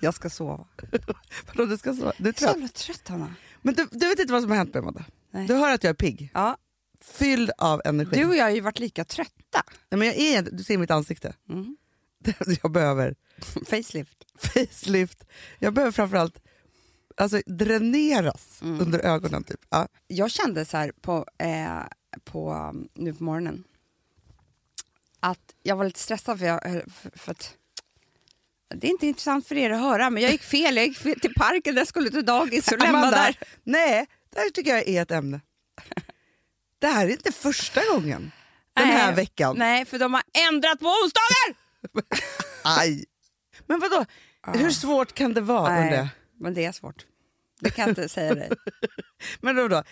Jag ska sova. Vadå, du ska sova? Du är Jag är så trött. trött Hanna. Men du, du vet inte vad som har hänt mig Amanda? Nej. Du hör att jag är pigg, Ja, fylld av energi. du och jag har ju varit lika trötta. Nej, men jag är, du ser mitt ansikte. Mm. Jag behöver Facelift. facelift. Jag behöver framförallt alltså, dräneras Mm. under ögonen. Typ. Ja. Jag kände så här på, eh, på, nu på morgonen att jag var lite stressad för, jag, för att det är inte intressant för er att höra, men jag gick fel. Jag gick fel till parken där jag skulle till dagis och lämna Amanda, där. Nej, det här tycker jag är ett ämne. Det här är inte första gången den Nej, här veckan. Nej, för de har ändrat på onsdagar! Aj. Men vadå, hur svårt kan det vara? Nej, men det är svårt. Det kan jag inte säga dig. Men då, då?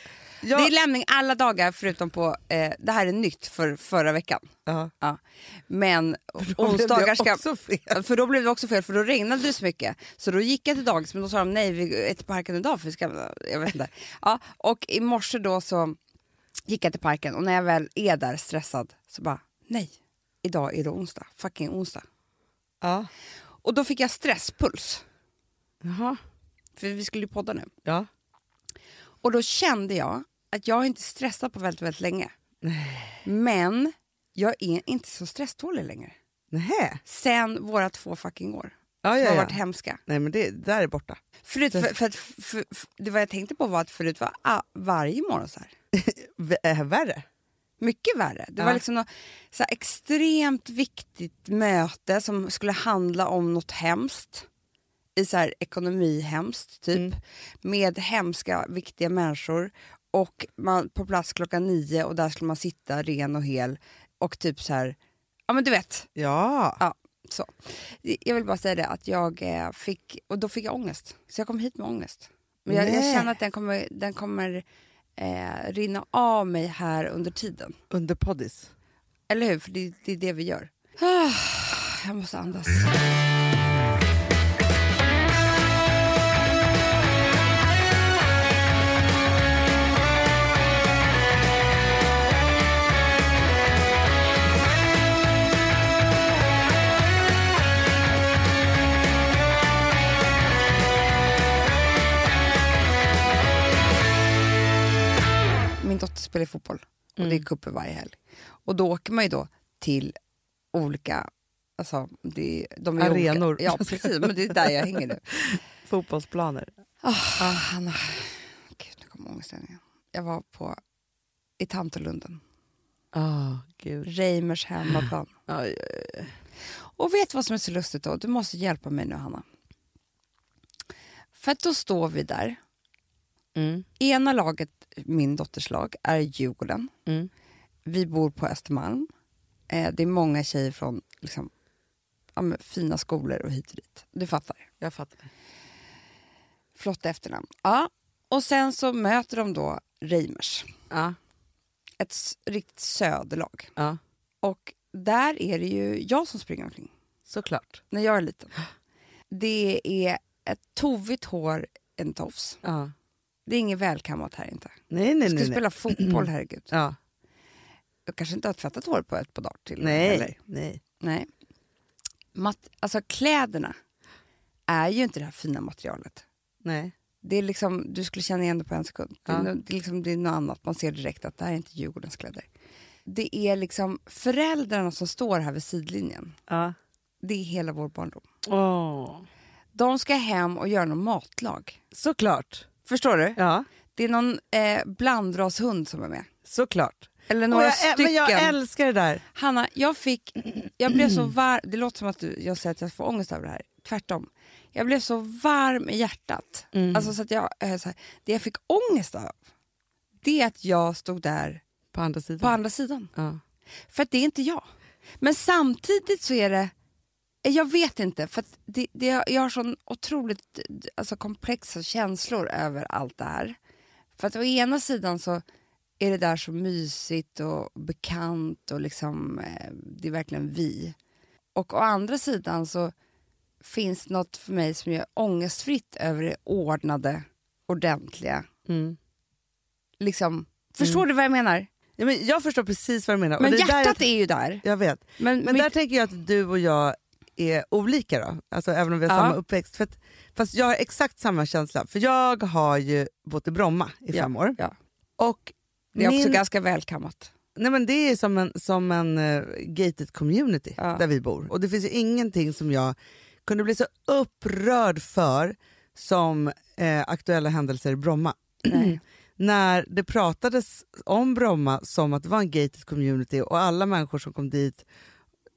Jag, Det är lämning alla dagar förutom på, eh, det här är nytt för förra veckan. ja. Ja. Men onsdagar ska... För då blev det också fel, för då regnade det så mycket. Så då gick jag till dagis, men då sa de nej, vi är till parken idag för vi ska... Jag vet inte. Ja, och i morse då så gick jag till parken och när jag väl är där stressad så bara nej, idag är det onsdag. Fucking onsdag. Ja. Och då fick jag stresspuls, Jaha. För vi skulle ju podda nu. Ja. Och då kände jag att jag inte stressat på väldigt, väldigt länge. Men jag är inte så stresstålig längre. Nähä. Sen våra två fucking år. Ja, som ja, har ja. varit hemska. Nej men det där är borta. Förut, för, för, för, det vad jag tänkte på var att förut var ah, varje morgon så här. Äh, värre. Mycket värre. Det var liksom något så extremt viktigt möte som skulle handla om något hemskt. I så här ekonomihemskt, typ. Mm. Med hemska, viktiga människor. Och man på plats klockan nio och där skulle man sitta ren och hel. Och typ så här, ja men du vet. Ja. Ja, så. Jag vill bara säga det att jag eh, fick, och då fick jag ångest. Så jag kom hit med ångest. Men jag, jag känner att den kommer, den kommer eh, rinna av mig här under tiden. Under poddis. Eller hur? För det, det är det vi gör. Ah, Jag måste andas. Spelar fotboll och det är cuper varje helg. Och då åker man ju då till olika Alltså, det, de är Arenor. Olika. Ja, precis. Men det är där jag hänger nu. Fotbollsplaner. Ah, Hanna. Gud, nu kommer ångesten igen. Jag var på, i Tantolunden. Ah, gud. Reimers hemmaplan. Aj, Och vet du vad som är så lustigt då? Du måste hjälpa mig nu, Hanna. För att då står vi där. Mm. Ena laget, min dotters lag, är Djurgården. Mm. Vi bor på Östermalm. Eh, det är många tjejer från liksom, ja, fina skolor och hit och dit. Du fattar. Jag fattar. Flotta efternamn. Ja. Och sen så möter de då Reimers. Ja. Ett riktigt söderlag. ja, Och där är det ju jag som springer omkring. såklart. När jag är liten. Det är ett tovigt hår, en tofs. Ja. Det är inget välkammat här inte. Nej, Jag nej, ska nej. nej. spela fotboll, herregud. Ja. Jag kanske inte har tvättat hår på ett par dagar till. Nej, Eller? nej. Nej. Mat- alltså kläderna är ju inte det här fina materialet. nej. Det är liksom, du skulle känna igen det på en sekund. Det är, Ja. det är, liksom, det är något annat, man ser direkt att det här är inte Djurgårdens kläder. Det är liksom föräldrarna som står här vid sidlinjen. Ja. Det är hela vår barndom. Åh. De ska hem och göra någon matlag. Såklart. Förstår du? Ja, Det är någon eh, blandrashund som är med. såklart. Eller några jag, stycken. men jag älskar det där. Hanna, jag fick... Jag blev så varm... Det låter som att du, jag säger att jag får ångest över det här. Tvärtom. Jag blev så varm i hjärtat. Mm. Alltså så att jag, eh, så här, det jag fick ångest av, det är att jag stod där På andra sidan. på andra sidan. Ja. För att det är inte jag. Men samtidigt så är det... eh, Jag vet inte, för det, det, jag har sån otroligt alltså, komplexa känslor över allt det här. För att å ena sidan så är det där så mysigt och bekant och liksom, eh, det är verkligen vi. Och å andra sidan så finns något för mig som är ångestfritt över det ordnade, ordentliga. Mm. Liksom, förstår du vad jag menar? Ja, men jag förstår precis vad du menar. Men där hjärtat jag, är ju där. jag vet. Men, Men mitt- där tänker jag att du och jag är olika då, alltså även om vi har Ja. samma uppväxt. För att, fast jag har exakt samma känsla, för jag har ju bott i Bromma i Ja, fem år. ja. Och Det är också min- ganska välkammat. Nej, men det är som en, som en eh, gated community Ja. där vi bor. Och det finns ju ingenting som jag kunde bli så upprörd för som eh, aktuella händelser i Bromma. När det pratades om Bromma som att det var en gated community och alla människor som kom dit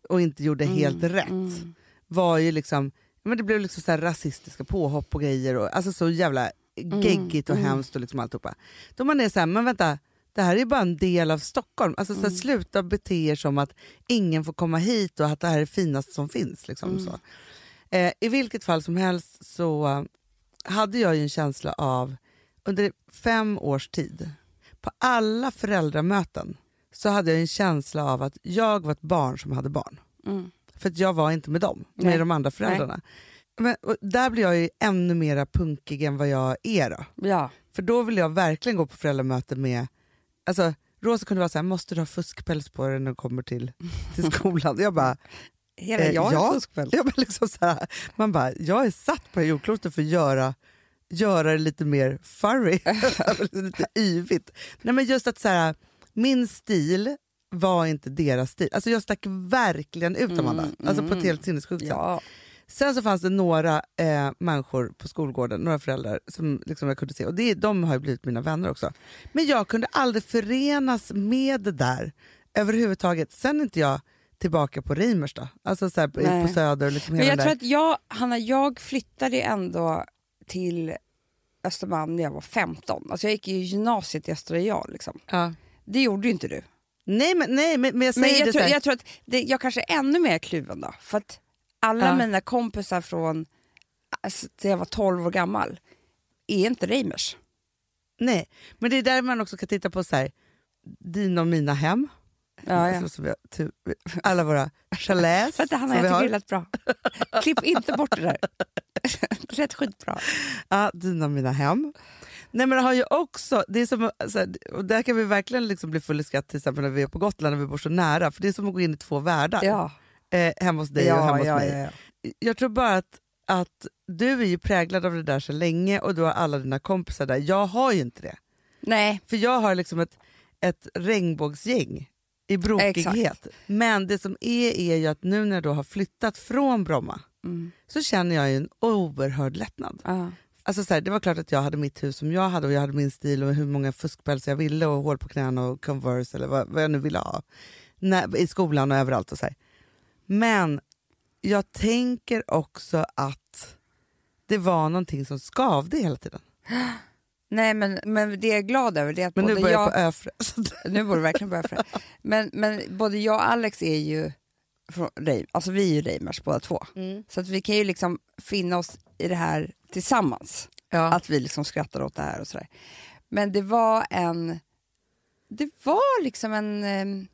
och inte gjorde helt rätt Mm. var ju liksom, men det blev liksom så rasistiska påhopp och grejer. Och, alltså så jävla geggigt och mm. hemskt och liksom alltihopa. Då man är så här, men vänta, det här är ju bara en del av Stockholm. Alltså så här, Sluta bete er som att ingen får komma hit och att det här är det finaste som finns. Liksom, så. Eh, I vilket fall som helst så eh, hade jag ju en känsla av, under fem års tid, på alla föräldramöten så hade jag en känsla av att jag var ett barn som hade barn. Mm. För att jag var inte med dem, Nej. med de andra föräldrarna. Men, och där blir jag ju ännu mer punkig än vad jag är. Då. Ja. För då vill jag verkligen gå på föräldramöte med... Alltså, Rosa kunde vara så här, måste du ha fuskpäls på dig när du kommer till, till skolan? Jag bara, Hela Eh, jag är ja. fuskväl. jag bara liksom så här, man bara, jag är satt på jordklotet för att göra, göra det lite mer furry, lite yvigt. Nej men just att så här, min stil var inte deras stil. Alltså jag stack verkligen ut Amanda, alltså på ett helt sinnessjukt sätt. Ja. Sen så fanns det några eh, människor på skolgården, några föräldrar som liksom jag kunde se, och det, de har ju blivit mina vänner också. Men jag kunde aldrig förenas med det där överhuvudtaget. Sen är inte jag tillbaka på Reimers då, alltså så här, på, Söder. Liksom Men jag tror att jag, Hanna, jag flyttade ändå till Östermalm när jag var 15. Alltså jag gick i gymnasiet i Östra Real. Liksom. ja. Det gjorde ju inte du. Nej, men, nej men, men jag säger Men det jag så tror, jag tror att det, jag kanske är ännu mer kluven då. För att alla Ja. mina kompisar från alltså, jag var 12 år gammal är inte Reimers. nej, men det är där man också kan titta på så här, dina och mina hem. Ja, ja. Alltså, som vi har, ty- alla våra chalets att Hanna, jag tycker det lät bra. Klipp inte bort det där. det lät skitbra. Ja, dina och mina hem. Nej men har ju också, det är som, alltså, och där kan vi verkligen liksom bli full i skratt till exempel när vi är på Gotland när vi bor så nära, för det är som att gå in i två världar. Ja. Eh, hemma hos dig ja, och hemma hos ja, mig. ja, ja. Jag tror bara att, att du är ju präglad av det där så länge och du har alla dina kompisar där. Jag har ju inte det. Nej, För jag har liksom ett, ett regnbågsgäng i brokighet. Men det som är är ju att nu när jag har flyttat från Bromma Mm. så känner jag ju en oerhörd lättnad. ja. Alltså så här, det var klart att jag hade mitt hus som jag hade och jag hade min stil och hur många fuskpälsar jag ville och hål på knäna och Converse eller vad, vad jag nu ville ha. När, I skolan och överallt och så här. Men jag tänker också att det var någonting som skavde hela tiden. Nej men, men det jag är glad över det är att Men nu börjar jag... jag på det- Nu borde du verkligen börja det. Men, men både jag och Alex är ju från Reim, alltså vi är ju Reimers båda två. Så att vi kan ju liksom finna oss i det här tillsammans. Ja. Att vi liksom skrattar åt det här och sådär. Men det var en, det var liksom en eh,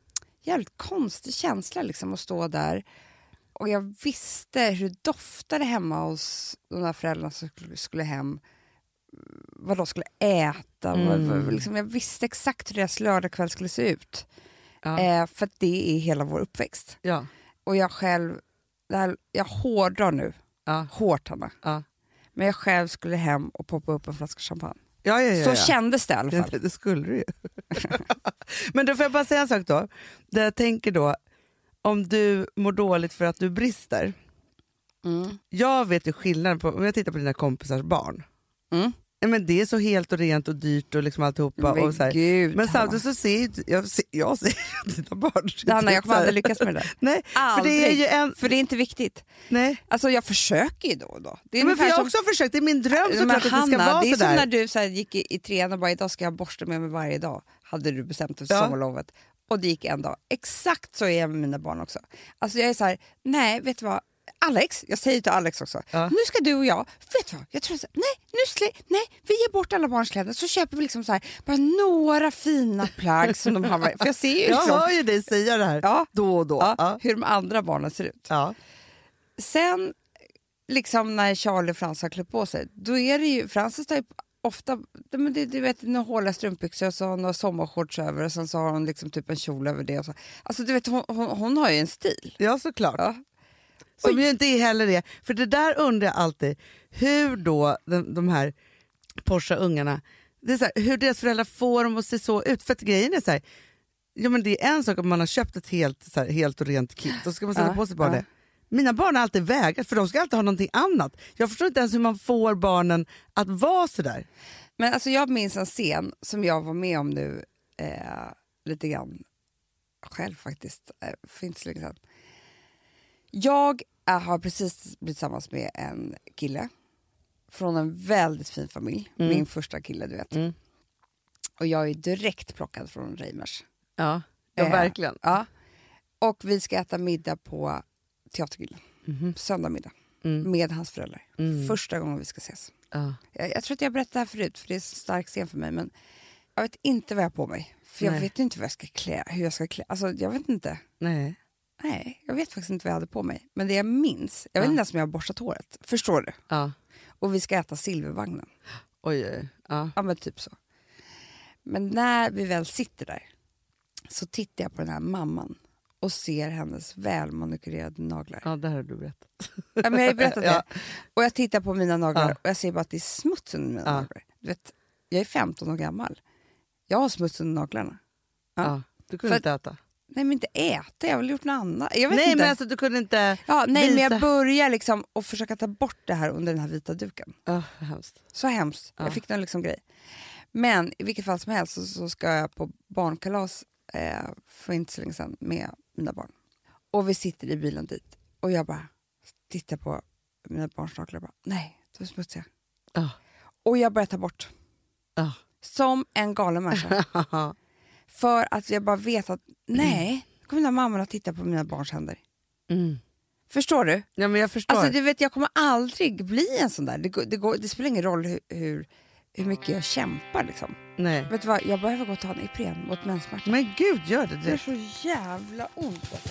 jävligt konstig känsla liksom att stå där. Och jag visste hur det doftade hemma hos de där föräldrarna som skulle, hem. Vad de skulle äta. Vad, vad, liksom, jag visste exakt hur deras lördagkväll skulle se ut. Ja. Eh, för det är hela vår uppväxt. Ja. Och jag själv, det här, jag hårdrar nu, Ja. hårt Hanna. Ja. Men jag själv skulle hem och poppa upp en flaska champagne. Ja, ja, ja, Så kändes det i alla fall. Det, det skulle du ju. Men då får jag bara säga en sak då. Där jag tänker då, om du mår dåligt för att du brister. Mm. Jag vet ju skillnaden på, om jag tittar på dina kompisars barn. Mm. Men det är så helt och rent och dyrt och liksom alltihopa. Men och så här. gud, men samtidigt så ser jag, ser, jag ser dina barn. Hanna, jag kommer aldrig lyckas med det där. Nej, för det är en... För det är inte viktigt. Nej. Alltså jag försöker ju då och då. Det är Men för jag har som- också försökt, det är min dröm såklart att det ska Hanna, vara det är sådär. som när du så här, gick i, i trean och bara idag ska jag borsta med mig varje dag. Hade du bestämt dig för Ja. sommarlovet. Och det gick en dag. Exakt så är jag med mina barn också. Alltså jag är så här, nej vet du vad. Alex, jag säger till Alex också, Ja. nu ska du och jag, vet du vad, jag tror så nej, nu slä, nej, vi ger bort alla barns kläder så köper vi liksom så här, bara några fina plagg som de har, för jag ser ju Jag liksom, hör ju dig säga det här Ja. då och då. ja, Ja. hur de andra barnen ser ut. Sen liksom när Charlie och Frans har klätt på sig, då är det ju, Frances tar ju ofta, men det, du vet, några håliga strumpbyxor och så har hon några sommarshorts över och sen så har hon liksom typ en kjol över det. Och så. Alltså du vet, hon, hon, hon har ju en stil. ja, såklart. Ja. Som ju inte är heller det. För det där undrar jag alltid, hur då de, de här Porsche-ungarna, det är så här, hur deras föräldrar får dem att se så ut. För att grejen är så här, ja, men det är en sak om man har köpt ett helt, så här, helt och rent kit, då ska man sätta Ja, på sig bara ja. det. Mina barn har alltid vägrat, för de ska alltid ha någonting annat. Jag förstår inte ens hur man får barnen att vara sådär. Men alltså jag minns en scen som jag var med om nu eh, lite grann själv faktiskt, eh, för inte så länge sedan. Jag har precis blivit tillsammans med en kille från en väldigt fin familj, min första kille du vet. Mm. Och jag är direkt plockad från Reimers. Ja, ja Eh, verkligen. Ja. Och vi ska äta middag på Teatergrillen, Mhm. söndag middag, Mm. med hans föräldrar. Mm. Första gången vi ska ses. Ja. Jag, jag tror att jag berättade det här förut, för det är en stark scen för mig, men jag vet inte vad jag har på mig. För jag Nej. vet inte vad jag ska klä, hur jag ska klä. Alltså, jag vet inte. Nej. Nej, jag vet faktiskt inte vad jag hade på mig. Men det jag minns, jag vet Ja. inte ens om jag har borstat håret. Förstår du? Ja. Och vi ska äta silvervagnen. Oj, oj. Ja. Ja, men typ så. Men när vi väl sitter där så tittar jag på den här mamman och ser hennes välmanikurerade naglar. ja, det här har du berättat. Ja, men jag har berättat Ja. det. Och jag tittar på mina naglar Ja. och jag ser bara att det är smuts under mina naglar. Du vet, jag är 15 år gammal. Jag har smuts under naglarna. Ja. Ja. Du kunde För- inte äta. Nej men inte äta, jag har väl gjort något annat. Jag vet Nej, inte. men alltså du kunde inte... ja, nej men visa- jag börjar liksom att försöka ta bort det här under den här vita duken. Oh, hemskt. Så hemskt. Ja. Jag fick någon liksom grej. Men i vilket fall som helst så, så ska jag på barnkalas eh, för inte så länge sedan med mina barn. Och vi sitter i bilen dit och jag bara tittar på mina barns naglar och bara nej, de är smutsiga. Ja. Och jag börjar ta bort. Som en galen människa. för att jag bara vet att nej, nu kommer den här mamman att titta på mina barns händer. Mm. Förstår du? Ja, men jag förstår. Alltså, du vet, jag kommer aldrig bli en sån där. Det, det, går, det spelar ingen roll hur, hur, hur mycket jag kämpar. Liksom. Nej. Vet du vad, jag behöver gå och ta en Ipren mot menssmärta. Men gud, gör det Det gör direkt. så jävla ont. Alltså.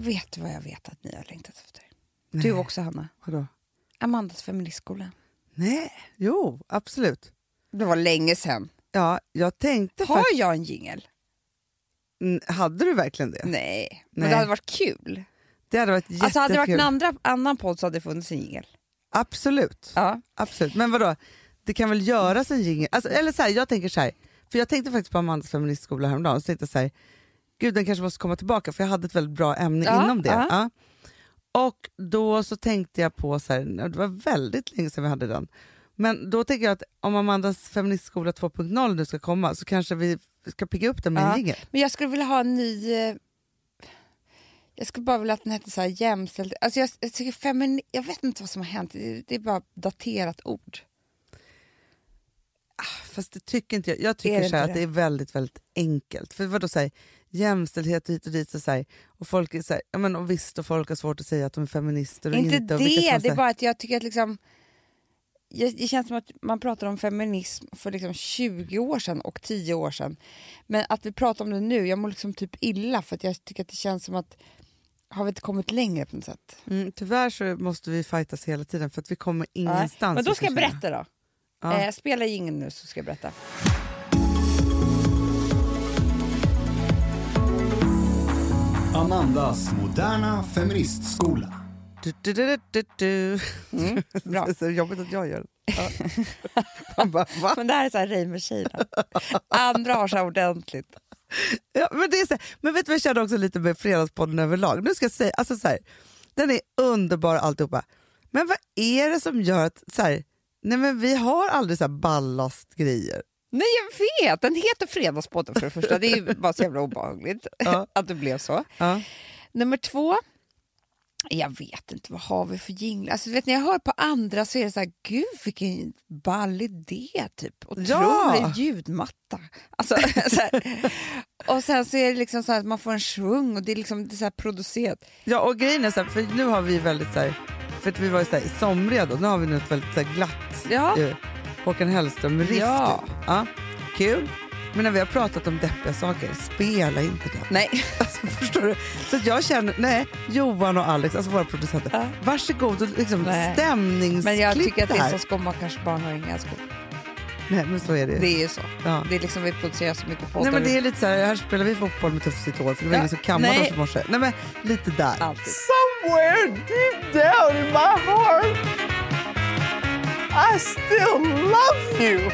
Vet du vad jag vet att ni har längtat efter? Du också Hanna. Vadå? Amandas feministskola. Nej, jo, absolut. Det var länge sedan. Ja, jag tänkte Har faktiskt... jag en jingel? Hade du verkligen det? Nej. Men Nej. det hade varit kul. Det hade varit jättekul. Alltså hade det varit en andra, annan podd så hade det funnits en jingel. Absolut. Ja. Absolut. Men vadå? Det kan väl göras en jingel? Alltså, eller så här, jag tänker så här, för jag tänkte faktiskt på Amandas feministskola häromdagen, så tänkte jag så här, gud den kanske måste komma tillbaka för jag hade ett väldigt bra ämne Ja, inom det. ja. Ja. Och då så tänkte jag på, så här, det var väldigt länge sedan vi hade den, men då tänker jag att om Amandas feministskola 2.0 nu ska komma så kanske vi ska pigga upp den med Ja. en jingel. Men jag skulle vilja ha en ny... eh, Jag skulle bara vilja att den hette så här jämställd... Alltså jag, jag, tycker femini, jag vet inte vad som har hänt, det, det är bara daterat ord. Fast det tycker inte jag. Jag tycker så att det är väldigt, väldigt enkelt. För vadå, så här, jämställdhet hit och dit. Och, så här, och, folk är så här, ja, men, och visst, och folk har svårt att säga att de är feminister och inte inte. och det, det är bara att jag tycker att liksom... Det känns som att man pratar om feminism för liksom 20 år sedan och 10 år sedan. Men att vi pratar om det nu, jag mår liksom typ illa för att jag tycker att det känns som att har vi inte kommit längre på något sätt? Mm, tyvärr så måste vi fightas hela tiden för att vi kommer ingenstans. Men då ska jag berätta då. Ja. Eh, spela jingeln nu så ska jag berätta. Amandas moderna feministskola. Du, du, du, du, du. Mm, bra. Det är så jobbigt att jag gör det. Ja. Bara? Men det här är så här Reimer-tjejerna. Andra har så här ordentligt. Ja, men, det är så här, men vet du vad jag känner också lite med Fredagspodden överlag? Nu ska jag säga, alltså så här, den är underbar alltihopa. Men vad är det som gör att så här, nej men vi har aldrig så här ballastgrejer? Nej jag vet, den heter Fredagspodden för det första. Det är bara så jävla obehagligt Ja. att det blev så. Ja. Nummer två, jag vet inte, vad har vi för jinglar? Alltså, vet, när jag hör på andra så är det så här, gud vilken ball idé, typ. Otrolig Ja. ljudmatta. Alltså. Och sen så är det liksom så här att man får en svung och det är liksom det är så här producerat. Ja och grejen är så här, för nu har vi väldigt så här, för att vi var så här, somriga då, nu har vi något väldigt så glatt Ja. eh, Håkan Hellström-riff. Ja. typ. ja. Kul. Men när vi har pratat om deppiga saker, spela inte det. Nej, Alltså, förstår du? Så att jag känner, nej, Johan och Alex, alltså våra producenter, Ja. varsågod och liksom stämningsklipp men jag tycker att det är som skomakars barn har inga skor. Nej men så är det. Det är ju så. Ja. Det är liksom, vi producerar så mycket poddar. Nej men det är lite så här, här spelar vi fotboll med Tuff sitt hår för det var Ja, ingen som kammade oss i morse. Nej men lite där. Alltid. Somewhere deep down in my heart I still love you.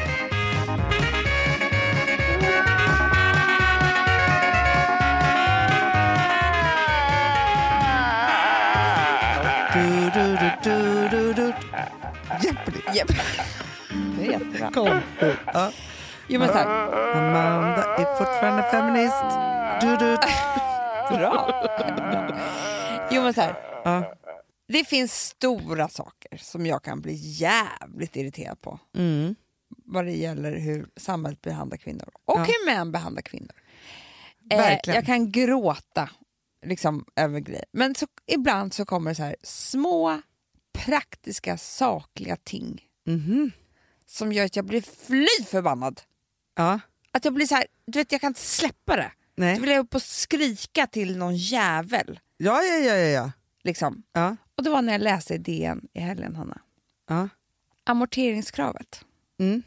Hjälper Kom. Jo men så här. Amanda är fortfarande feminist. Du, du. Bra. Jo men så här. Det finns stora saker som jag kan bli jävligt irriterad på Mm. vad det gäller hur samhället behandlar kvinnor och Ja. hur män behandlar kvinnor. Eh, jag kan gråta liksom, över grejer. Men så, ibland så kommer det så här små praktiska sakliga ting Mhm. som gör att jag blir fly förbannad. Ja. Att jag blir så här, du vet jag kan inte släppa det. Då Nej. vill jag upp och skrika till någon jävel. Ja, ja, ja, ja, ja. Liksom. ja. Och det var när jag läste i DN i helgen, Hanna. ja. Amorteringskravet. Mm.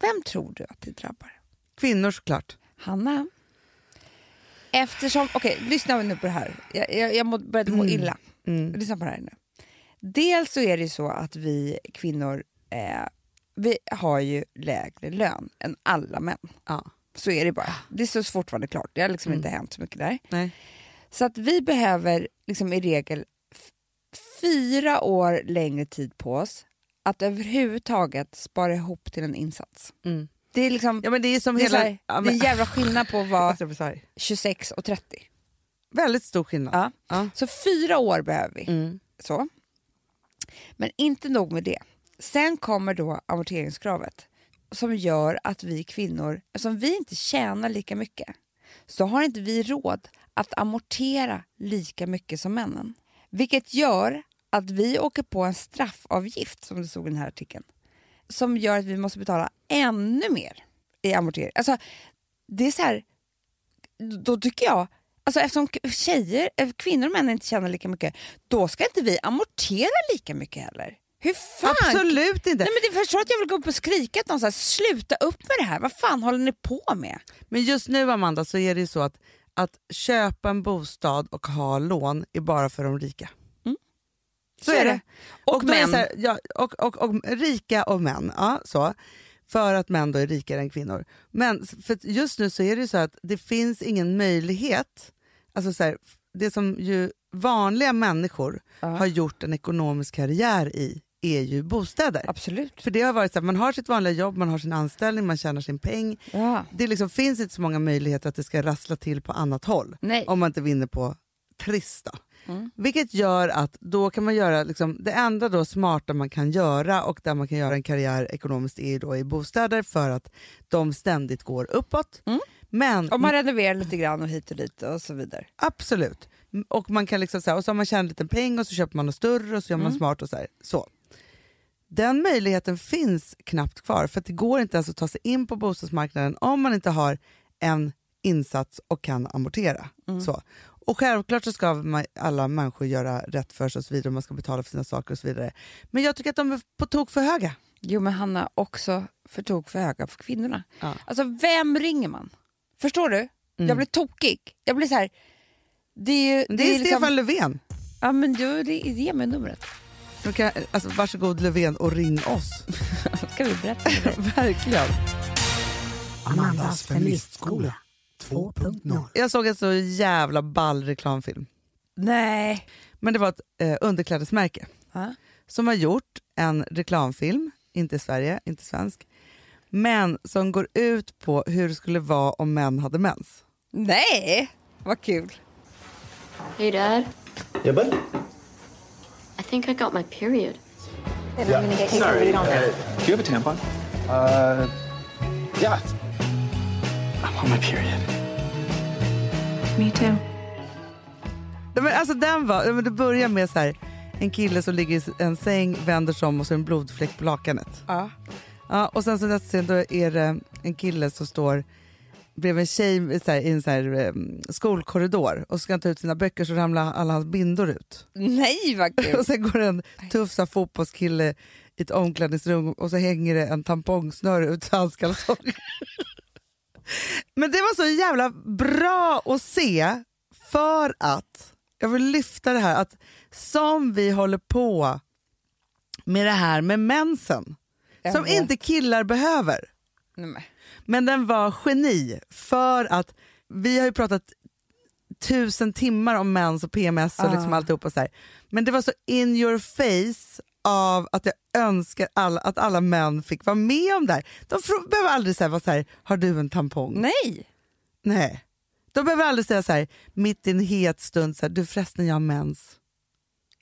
Vem tror du att det drabbar? Kvinnor såklart. Hanna. Eftersom, okej, lyssna nu på det här. Jag, jag, jag må, började må illa. Mm. Lyssna på det här nu. Dels så är det så att vi kvinnor eh, vi har ju lägre lön än alla män. Ja. Så är det bara. Det är så fortfarande klart. Det har liksom Mm. inte hänt så mycket där. Nej. Så att vi behöver liksom i regel fyra år längre tid på oss att överhuvudtaget spara ihop till en insats. Mm. Det är liksom Ja, men det är som det är, hela... så här, ja, det är en jävla skillnad på att vara Alltså, jag blir så arg. 26 och 30. Väldigt stor skillnad. Ja. Ja. Så fyra år behöver vi. Mm. Så. Men inte nog med det. Sen kommer då amorteringskravet som gör att vi kvinnor, eftersom vi inte tjänar lika mycket, så har inte vi råd att amortera lika mycket som männen. Vilket gör att vi åker på en straffavgift, som det stod i den här artikeln, som gör att vi måste betala ännu mer i amortering. Alltså, det är så här, då tycker jag, alltså eftersom tjejer, eh, kvinnor och män inte tjänar lika mycket, då ska inte vi amortera lika mycket heller. Hur fan? Absolut inte. Nej, men det förstår att jag vill gå upp och skrika att någon så här, sluta upp med det här, vad fan håller ni på med? Men just nu Amanda så är det ju så att, att köpa en bostad och ha lån är bara för de rika. Så, är det. Och, det män. så här, ja, och, och, och, rika och män. Ja, så. För att män då är rikare än kvinnor. Men för just nu så är det ju så att det finns ingen möjlighet, alltså så här, det som ju vanliga människor Ja. har gjort en ekonomisk karriär i är ju bostäder. Absolut. För det har varit så att man har sitt vanliga jobb, man har sin anställning, man tjänar sin peng. Ja. Det liksom finns inte så många möjligheter att det ska rassla till på annat håll Nej. om man inte vinner på Triss. Då. Mm. Vilket gör att då kan man göra, liksom, det enda då smarta man kan göra och där man kan göra en karriär ekonomiskt är då i bostäder för att de ständigt går uppåt. Mm. Men Om man renoverar lite grann och hit och dit och så vidare. absolut, och man kan liksom så här, och så har man tjänat en liten peng och så köper man något större och så gör man Mm. smart och så, här. så. Den möjligheten finns knappt kvar för att det går inte ens att ta sig in på bostadsmarknaden om man inte har en insats och kan amortera. Mm. Så. Och självklart så ska alla människor göra rätt för sig och så vidare, och man ska betala för sina saker och så vidare. Men jag tycker att de är på tok för höga. Jo men Hanna, också för tok för höga för kvinnorna. Ja. Alltså vem ringer man? Förstår du? Jag blir tokig. Jag blir så här. Det är ju... Det är liksom- Stefan Löfven. Ja men du, det, ge mig numret. Nu kan, alltså, varsågod Löfven och ring oss. Ska vi berätta dig? Verkligen. Amandas feministskola 2.0. Jag såg en så jävla ball reklamfilm. Nej. Men det var ett eh, underklädesmärke Ja. som har gjort en reklamfilm, inte i Sverige, inte svensk, men som går ut på hur det skulle vara om män hade mens. Nej, vad kul. Yeah, bud? I think I got my period. Sorry. Uh, do you have a tampon? Uh, yeah. I'm on my period. Me too. Nej, Men alltså den var, men det börjar med så här, en kille som ligger i en säng, vänder sig om och så är en blodfläck på lakanet. Ja. Ja, och sen så nästa scen då är det en kille som står bredvid en tjej så här, i en så här, um, skolkorridor och ska ta ut sina böcker så ramlar alla hans bindor ut. Nej vad kul. Och sen går en tuff så här, fotbollskille i ett omklädningsrum och så hänger det en tampongsnöre ut hans kalsonger. Men det var så jävla bra att se för att, jag vill lyfta det här, att som vi håller på med det här med mensen, som inte killar behöver. Nej, men. Den var geni för att vi har ju pratat tusen timmar om mens och PMS och Ah. liksom alltihopa så här. Men det var så in your face av att jag önskar alla, att alla män fick vara med om det här. De behöver aldrig säga så här, har du en tampong? Nej. Nej. De behöver aldrig säga så här, mitt i en het stund, så här, du förresten jag har mens.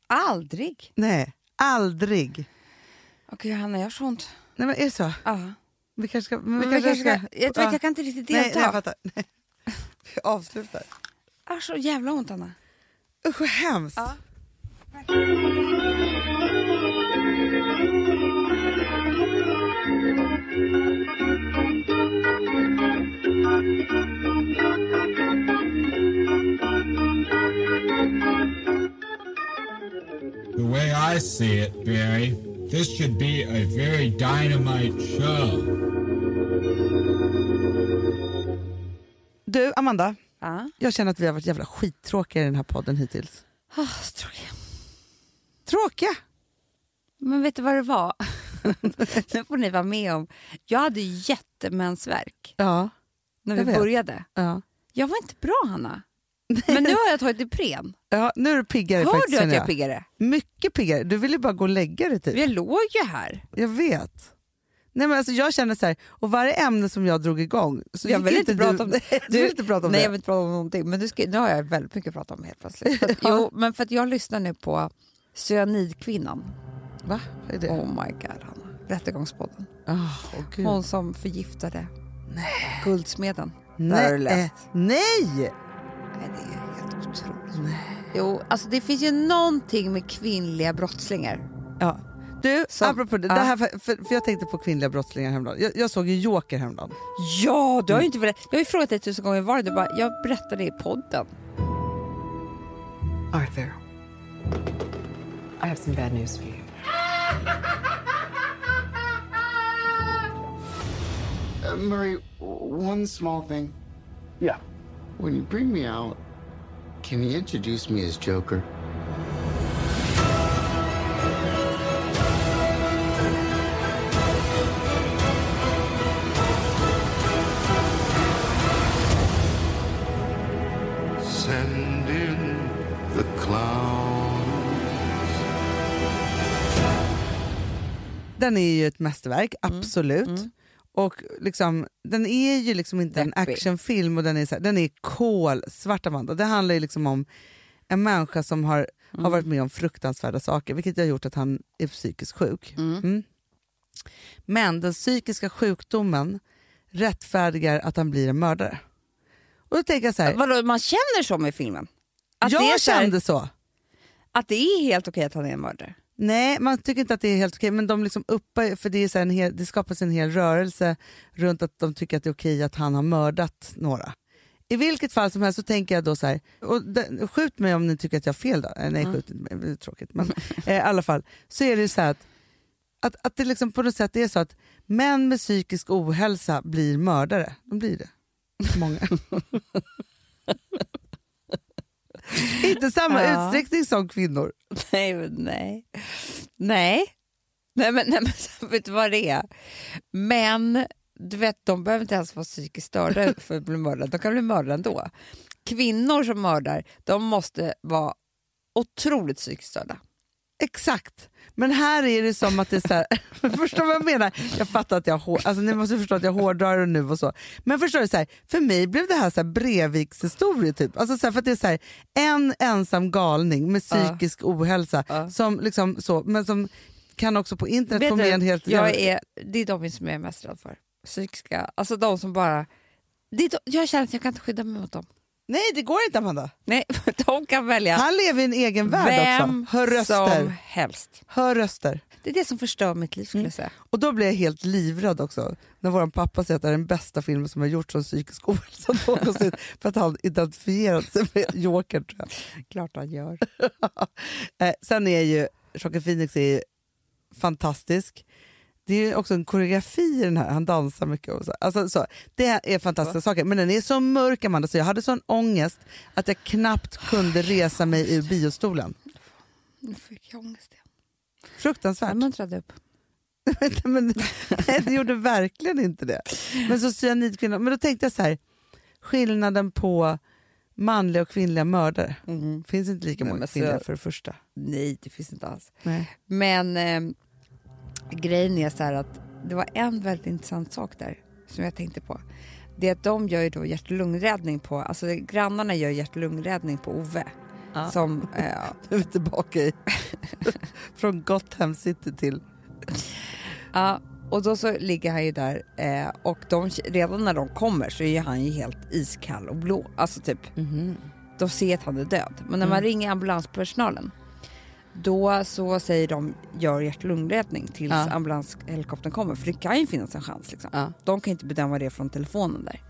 Aldrig. Nej, aldrig. Okej Johanna, jag har så ont. Nej men är det så? Ja. Vi kanske ska... Men vi jag, kanske kanske, ska- jag, vet, ja. jag kan inte riktigt Nej, delta. nej, jag fattar. Nej. Vi avslutar. jag har så jävla ont Anna. Usch vad hemskt. Ja. The way I see it, Barry, this should be a very dynamite show. Du Amanda, Ja. jag känner att vi har varit jävla skittråkiga i den här podden hittills. Oh, så tråkigt. Tråkiga? Men vet du vad det var? nu får ni vara med om. Jag hade jättemensvärk Ja. när vi vet. började. ja. Jag var inte bra Hanna. Men nu har jag tagit Ipren. ja nu är du piggare Hör faktiskt du att jag är piggare? Mycket piggare. Du vill ju bara gå och lägga dig typ. Jag låg ju här. Jag vet. Nej, men alltså, jag känner så här, och varje ämne som jag drog igång så Jag vill inte du, prata om det. Du vill inte prata om Nej, det? jag vill inte prata om någonting. Men du ska, nu har jag väldigt mycket att prata om helt plötsligt. För att, jo, men för att jag lyssnar nu på Cyanidkvinnan. Va? Vad är det? Oh my god, Hanna. Rättegångspodden. Oh, oh. Hon som förgiftade Guldsmeden. Där har Nej. du läst. Nej! Nej, det är helt otroligt. Jo, alltså det finns ju någonting med kvinnliga brottslingar. Ja. Du, Som- apropå det, ja. det här, för, för, jag tänkte på kvinnliga brottslingar häromdagen. Jag, jag såg ju Joker häromdagen. Ja, du har ju inte berättat. Jag har ju frågat dig tusen gånger var det. Du bara, jag berättade i podden. Arthur, I have some bad news for you. Uh, Murray, one small thing. Yeah. When you bring me out, can you introduce me as Joker? Send in the clown. Den är ju ett mästerverk, Mm, absolut. Och liksom, den är ju liksom inte en Deppig. actionfilm, och den är, så här, den är kolsvart Amanda. Det handlar ju liksom om en människa som har, Mm. har varit med om fruktansvärda saker, vilket har gjort att han är psykiskt sjuk. Mm. Men den psykiska sjukdomen rättfärdigar att han blir en mördare. Och då tänker jag så här, Vadå, man känner så med filmen? Att det är jag så här- kände så. Att det är helt okej att han är en mördare? Nej, man tycker inte att det är helt okej, men de liksom uppar, för det, är en hel, det skapas en hel rörelse runt att de tycker att det är okej att han har mördat några. I vilket fall som helst så tänker jag då så här, och det, skjut mig om ni tycker att jag har fel då. Eh, Nej, skjut inte mig, det är tråkigt. Men eh, i alla fall, så är det så här att, att, att det liksom på något sätt är så att män med psykisk ohälsa blir mördare. De blir det. Många. inte samma Ja. utsträckning som kvinnor. Nej, men nej. Nej. Nej, men, nej, men vet du vad det är? Men du vet, de behöver inte ens vara psykiskt störda för att bli mördade. De kan bli mördade ändå. Kvinnor som mördar, de måste vara otroligt psykiskt störda. Exakt. Men här är det som att det är så här, förstår du vad jag menar? Jag fattar att jag alltså ni måste förstå att jag hårdrar det nu och så. Men förstår du, så här, för mig blev det här så här Brevikshistoria typ. Alltså så här, för det är så här, en ensam galning med psykisk ohälsa Ja. som liksom så, men som kan också på internet Vet få du, med en helt... jag är, det är de som jag är mest rädd för. Psykiska, alltså de som bara... Det är de, jag känner att jag kan inte skydda mig mot dem. Nej det går inte Amanda. Nej, de kan välja Han lever i en egen värld vem också. Hör röster. som helst. Hör röster. Det är det som förstör mitt liv skulle jag säga. Och då blir jag helt livrädd också när vår pappa säger att det är den bästa filmen som har gjorts om psykisk ohälsa någonsin för att han identifierat sig med Joker tror jag. Klart han gör. eh, sen är ju Joaquin Phoenix är fantastisk. Det är också en koreografi i den här, han dansar mycket. Och så. Alltså, så. Det är fantastiska saker, men den är så mörk Amanda så jag hade sån ångest att jag knappt kunde resa mig ur biostolen. Nu fick jag ångest igen. Fruktansvärt. Jag upp. men, nej, det gjorde verkligen inte det. Men så cyanidkvinnan, men då tänkte jag så här, skillnaden på manliga och kvinnliga mördare. Mhm. finns inte lika Nej, många kvinnliga för det första. Nej, det finns inte alls. Nej. Men eh, grejen är så här att det var en väldigt intressant sak där som jag tänkte på. Det är att de gör ju då hjärt och lungräddning på, alltså grannarna gör hjärt och lungräddning på Ove. Ja. Som, eh, Nu är vi tillbaka i... Från Gotham City till... ja, och då så ligger han ju där eh, och de, redan när de kommer så är han ju helt iskall och blå. Alltså typ, de ser att han är död. Men när man Mm. ringer ambulanspersonalen då så säger de gör hjärt och lungräddning tills Ja. ambulanshelikoptern kommer. För det kan ju finnas en chans. Liksom. Ja. De kan inte bedöma det från telefonen där.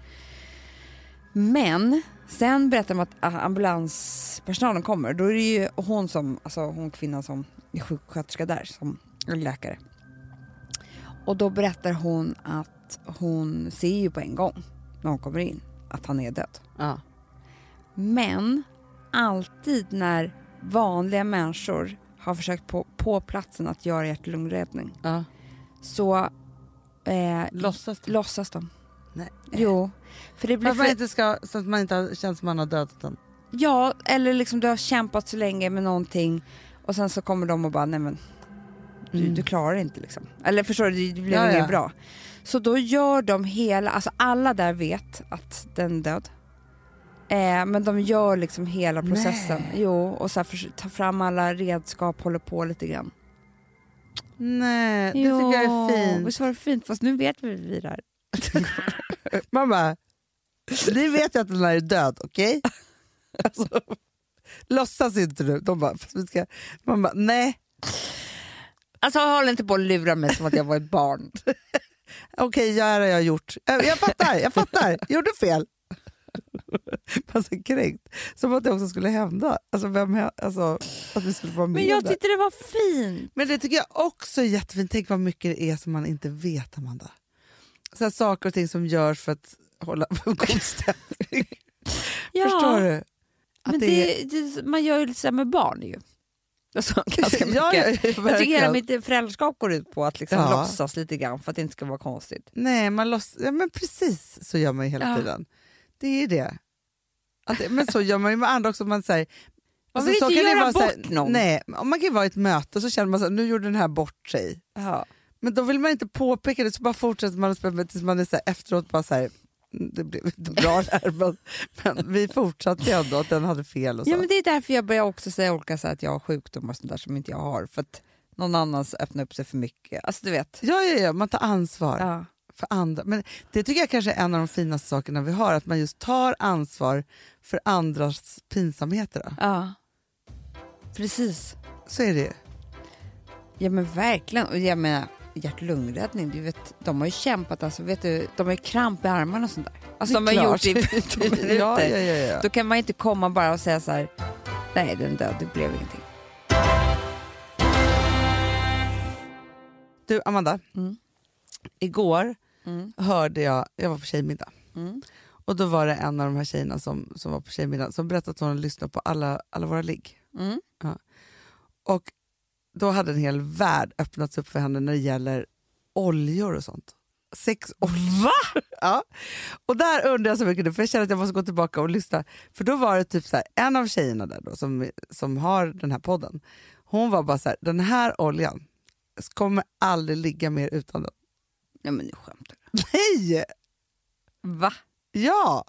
Men sen berättar de att ah, ambulanspersonalen kommer. Då är det ju hon som, alltså hon kvinnan som är sjuksköterska där, som eller läkare. Och då berättar hon att hon ser ju på en gång när hon kommer in att han är död. Ja. Men alltid när vanliga människor har försökt på, på platsen att göra hjärt och lungräddning Ja. så eh, Låtsas det? låtsas de. Nej. Jo. För det blir man för, inte ska, så att man inte har, känns som man har dödat den. ja, eller liksom du har kämpat så länge med någonting och sen så kommer de och bara, nej men du, Mm. du klarar det inte liksom. Eller förstår du, det blir Ja, inget ja. bra. Så då gör de hela, alltså alla där vet att den är död. Eh, men de gör liksom hela processen. Nej. Jo, och så här tar fram alla redskap, håller på lite grann. Nej, det tycker jag är fint. Visst var det fint? Fast nu vet vi vi det här. Man bara, ni vet ju att den här är död, okej? Alltså, låtsas inte nu. De bara, fast vi ska, bara, nej, Alltså håll inte på att lura mig som att jag var ett barn. okej, okay, jag har jag gjort. Jag, jag fattar, jag fattar, gjorde fel. Man så kränkt. Som att det också skulle hända. Alltså, vem, alltså, att vi skulle vara med Men jag tyckte det var fint. Men det tycker jag också är jättefint. Tänk vad mycket det är som man inte vet, Amanda. Så här, saker och ting som görs för att hålla god stämning. Ja, Förstår du? Att Men det är- det, man gör ju lite så med barn ju. Alltså, ganska mycket. Ja, ja, ja, jag tycker hela mitt föräldraskap går ut på att liksom Ja. låtsas lite grann för att det inte ska vara konstigt. Nej, man låts, ja, men precis så gör man ju hela Ja. tiden. Det är det. Att. Men så gör man ju med andra också. Man säger, Man vill så inte göra bort någon. Nej, om man kan ju vara i ett möte och så känner man här, nu gjorde den här bort sig. Ja. Men då vill man inte påpeka det så bara fortsätter man att spela tills man är så efteråt bara så här, "Mm, det blev inte bra där men, men vi fortsatte ändå att den hade fel och så. ja, men det är därför jag börjar också säga olika så att jag har sjukdomar och sånt där som inte jag har. För att någon annan öppnar upp sig för mycket. Alltså du vet. ja, ja, ja, man tar ansvar. Ja. För andra. Men det tycker jag kanske är en av de finaste sakerna vi har, att man just tar ansvar för andras pinsamheter. Då. ja. Precis. Så är det ju. Ja men verkligen. Och jag menar hjärt och lungräddning, du vet, de har ju kämpat, alltså, vet du, de har ju kramp i armarna och sånt där. Alltså, de har gjort klart. det i 15 minuter. ja, ja, ja. Då kan man inte komma bara och säga så här, nej den död, det blev ingenting. Du Amanda, Mm. Igår Mm. hörde jag, jag var på tjejmiddag, Mm. och då var det en av de här tjejerna som, som var på tjejmiddagen som berättade att hon lyssnade på alla, alla våra ligg. Mm. Och då hade en hel värld öppnats upp för henne när det gäller oljor och sånt. Sex och Va? Ja. Och där undrar jag så mycket nu, för jag känner att jag måste gå tillbaka och lyssna. För då var det typ så här, en av tjejerna där då, som, som har den här podden, hon var bara så här, den här oljan kommer aldrig ligga mer utan den. Nej men nu skämtar du. Nej! Va? Ja!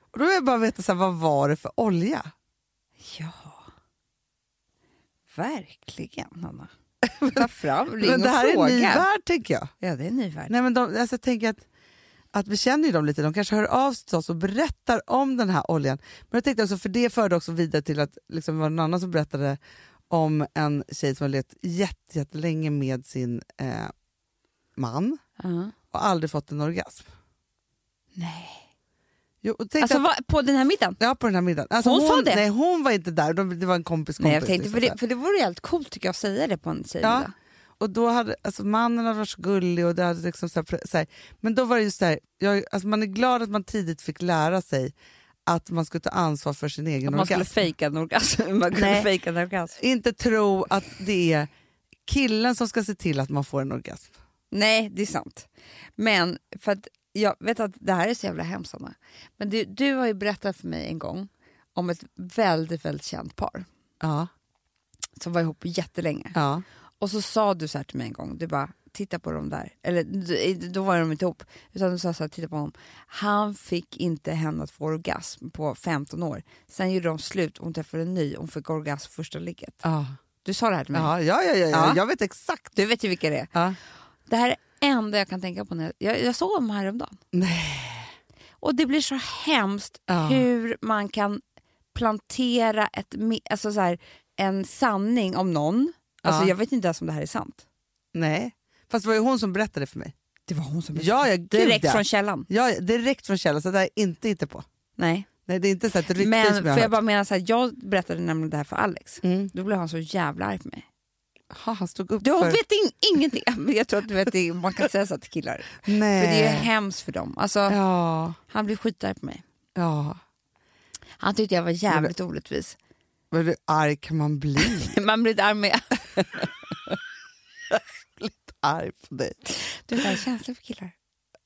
Och då vill jag bara veta, så här, vad var det för olja? Ja. Verkligen Hanna. Ta fram, ring Men det här och är fråga. en ny värld tänker jag. Ja det är en ny värld. Nej, men de, alltså, jag tänker att, att vi känner ju dem lite, de kanske hör av sig till oss och berättar om den här oljan. Men jag tänkte också, för det förde också vidare till att liksom, var någon annan som berättade om en tjej som har levt jätte- jättelänge med sin eh, man Ja. och aldrig fått en orgasm. Nej. Jo, Alltså att, va, på den här middagen? ja, på den här middagen. Alltså, Hon sa det? Nej, hon var inte där, de, det var en kompis kompis. Nej jag tänkte, liksom, för det, för det vore helt coolt tycker jag att säga det på en tjejmiddag. Och då hade, alltså mannen hade varit så gullig och det hade liksom så här, så här, men då var det just så här, jag, alltså man är glad att man tidigt fick lära sig att man skulle ta ansvar för sin egen Att man skulle orgasm. fejka en orgasm. Man Nej. fejka en orgasm. Inte tro att det är killen som ska se till att man får en orgasm. Nej, det är sant. Men för att jag vet att det här är så jävla hemskt Anna. Men du, du har ju berättat för mig en gång om ett väldigt, väldigt känt par Ja. som var ihop jättelänge. Ja. Och så sa du så här till mig en gång, du bara titta på dem där. Eller då var de inte ihop, utan du sa så här, titta på honom. Han fick inte henne att få orgasm på 15 år. Sen gjorde de slut och hon träffade en ny och hon fick orgasm första ligget. Ja. Du sa det här till mig. Ja, ja, ja, ja, Ja. jag vet exakt. Du vet ju vilka det är. Ja. Det här är det enda jag kan tänka på. När jag, jag, jag såg dem häromdagen. Nej. Och det blir så hemskt Ja. hur man kan plantera ett, alltså så här, en sanning om någon. Alltså Ja. Jag vet inte ens om det här är sant. Nej. Fast det var ju hon som berättade för mig. Det var hon som Ja, ja, gud, Direkt ja. från källan. Ja, direkt från källan, så det här är inte inte på. Nej. Nej, det är inte så att rykte Men som för jag har jag bara menar så här, jag berättade nämligen det här för Alex. Mm. Då blev han så jävla arg på mig. Ha, han stod upp Du för... vet in, ingenting, men jag tror att du vet, det, man kan inte säga så till killar. Nej. För det är hemskt för dem. Alltså, Ja, Han blev skitarg på mig. ja. Han tyckte jag var jävligt orättvis. Men hur arg kan man bli? Man blir arg med. arg på dig. Du har känsla för killar.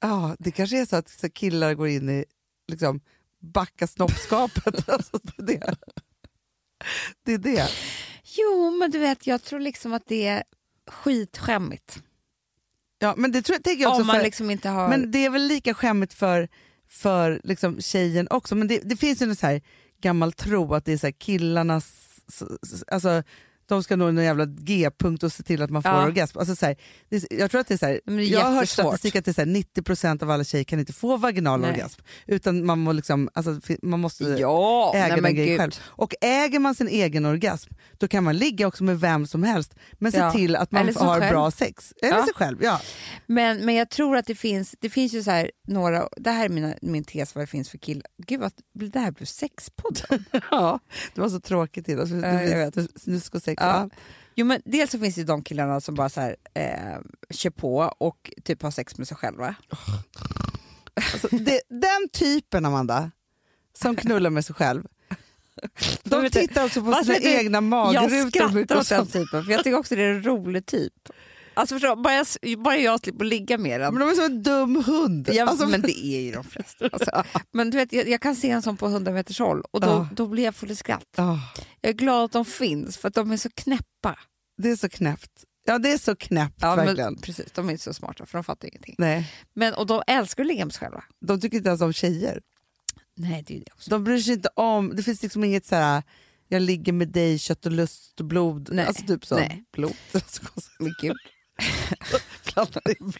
Ja, det kanske är så att så killar går in i liksom, backa snoppskapet. alltså, det, är det. det är det. Jo, men du vet, jag tror liksom att det är skitskämmigt. Ja, men det tror jag, tänker jag också Om man för, liksom inte har... Men det är väl lika skämmigt för, för liksom tjejen också. Men det, det finns ju en så här gammal tro att det är så killarnas... Alltså, de ska nå en jävla G-punkt och se till att man får Ja. orgasm. Alltså, så här, det, jag tror att det är så här, det är jag har hört statistik att det är så här, 90% av alla tjejer kan inte få vaginal Nej. orgasm. Utan man, må liksom, alltså, man måste ja, äga nej, den grejen själv. Och äger man sin egen orgasm, då kan man ligga också med vem som helst. Men se Ja. till att man har själv. bra sex. Eller Ja. sig själv, ja. Men, men jag tror att det finns, det finns ju så här några, det här är mina, min tes vad det finns för killar. Gud vad det här blev sexpodden. ja. Det var så tråkigt idag. Så Ja, jag det, det, snusk och sex. Ja. Jo, men dels så finns det de killarna som bara så här, eh, kör på och typ har sex med sig själva. Alltså, det, den typen, Amanda, som knullar med sig själv, de tittar också på sina du, egna Jag magrutor. skrattar mycket och åt den typen, för jag tycker också det är en rolig typ. Alltså förstå, bara, jag, bara jag slipper ligga med den. Men de är som en dum hund. Ja, Alltså, men det är ju de flesta. Alltså, men du vet, jag, jag kan se en sån på 100 meters håll och då, Ja. då blir jag full i skratt. ah, Jag är glad att de finns för att de är så knäppa. det är så knäppt. Ja, det är så knäppt Ja, verkligen. men, precis, de är inte så smarta för de fattar ingenting. Nej, Men, och de älskar att ligga med sig själva. de tycker inte ens om tjejer. Nej, det är det också. De bryr sig inte om, det finns liksom inget så här. jag ligger med dig, kött och lust och blod. Nej, Alltså typ så. nej. Blod. Men gud, Blandar in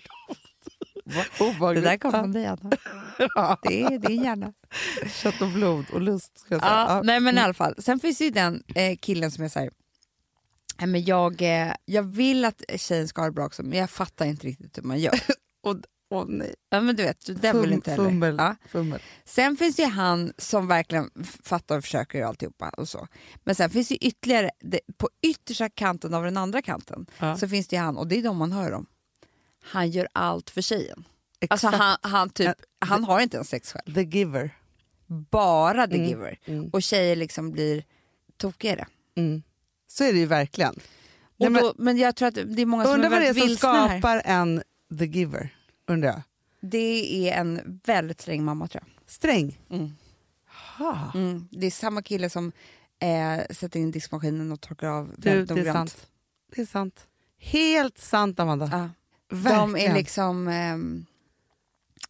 blod. det där kom från dig Anna. Det är din hjärna. Kött och blod och lust. Ska jag säga. Ja, Ja. nej men i alla fall. Sen finns ju den eh, killen som är nej, men jag, eh, jag vill att tjejen ska ha det bra också men jag fattar inte riktigt hur man gör. Och, åh nej. ja, men du vet, den vill inte heller. Fummel. Ja. Fummel. Sen finns det ju han som verkligen fattar och försöker och alltihopa och så. Men sen finns det ytterligare, det, på yttersta kanten av den andra kanten Ja. så finns det ju han, och det är de man hör om. Han gör allt för tjejen. Alltså han, han, typ, han har inte ens sex själv. The giver. Bara the Mm, giver. mm. Och tjejer liksom blir tokigare. Mm. Så är det ju verkligen. Och Nej, men- då, men jag tror att det är många som Undrar vad det är som vilsna här. skapar en the giver. Undrar jag. Det är en väldigt sträng mamma tror jag. Sträng. Mm. Ha. Mm. Det är samma kille som eh, sätter in diskmaskinen och torkar av Du, det är sant. Det är sant. Helt sant Amanda. Ja. De Verkligen. är liksom ehm,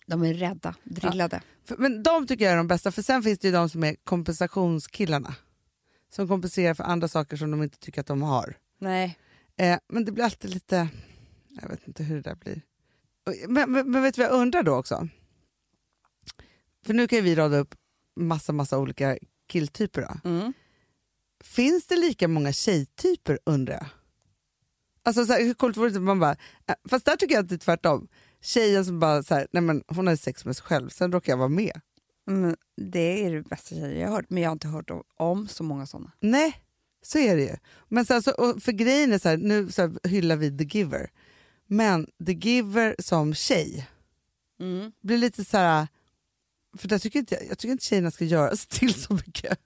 de är rädda, drillade. För- Men de tycker jag är de bästa, för sen finns det ju de som är kompensationskillarna. Som kompenserar för andra saker som de inte tycker att de har. Nej. Eh, men det blir alltid lite... Jag vet inte hur det där blir. Men, men, men vet du vad jag undrar då också? För nu kan ju vi rada upp massa, massa olika killtyper. Mm. Finns det lika många tjejtyper undrar jag? Alltså så här, hur coolt vore det man bara... eh, Fast där tycker jag att det är tvärtom. Tjejen som bara så här, nej men hon har sex med sig själv, sen råkar jag vara med. Mm, det är det bästa tjejer jag har hört, men jag har inte hört om, om så många sådana. Nej, så är det ju. Men så, så, och för grejen är så här, nu så här, hyllar vi the giver. Men the giver som tjej blir lite så här... För jag tycker, inte, jag tycker inte tjejerna ska göra sig till så mycket.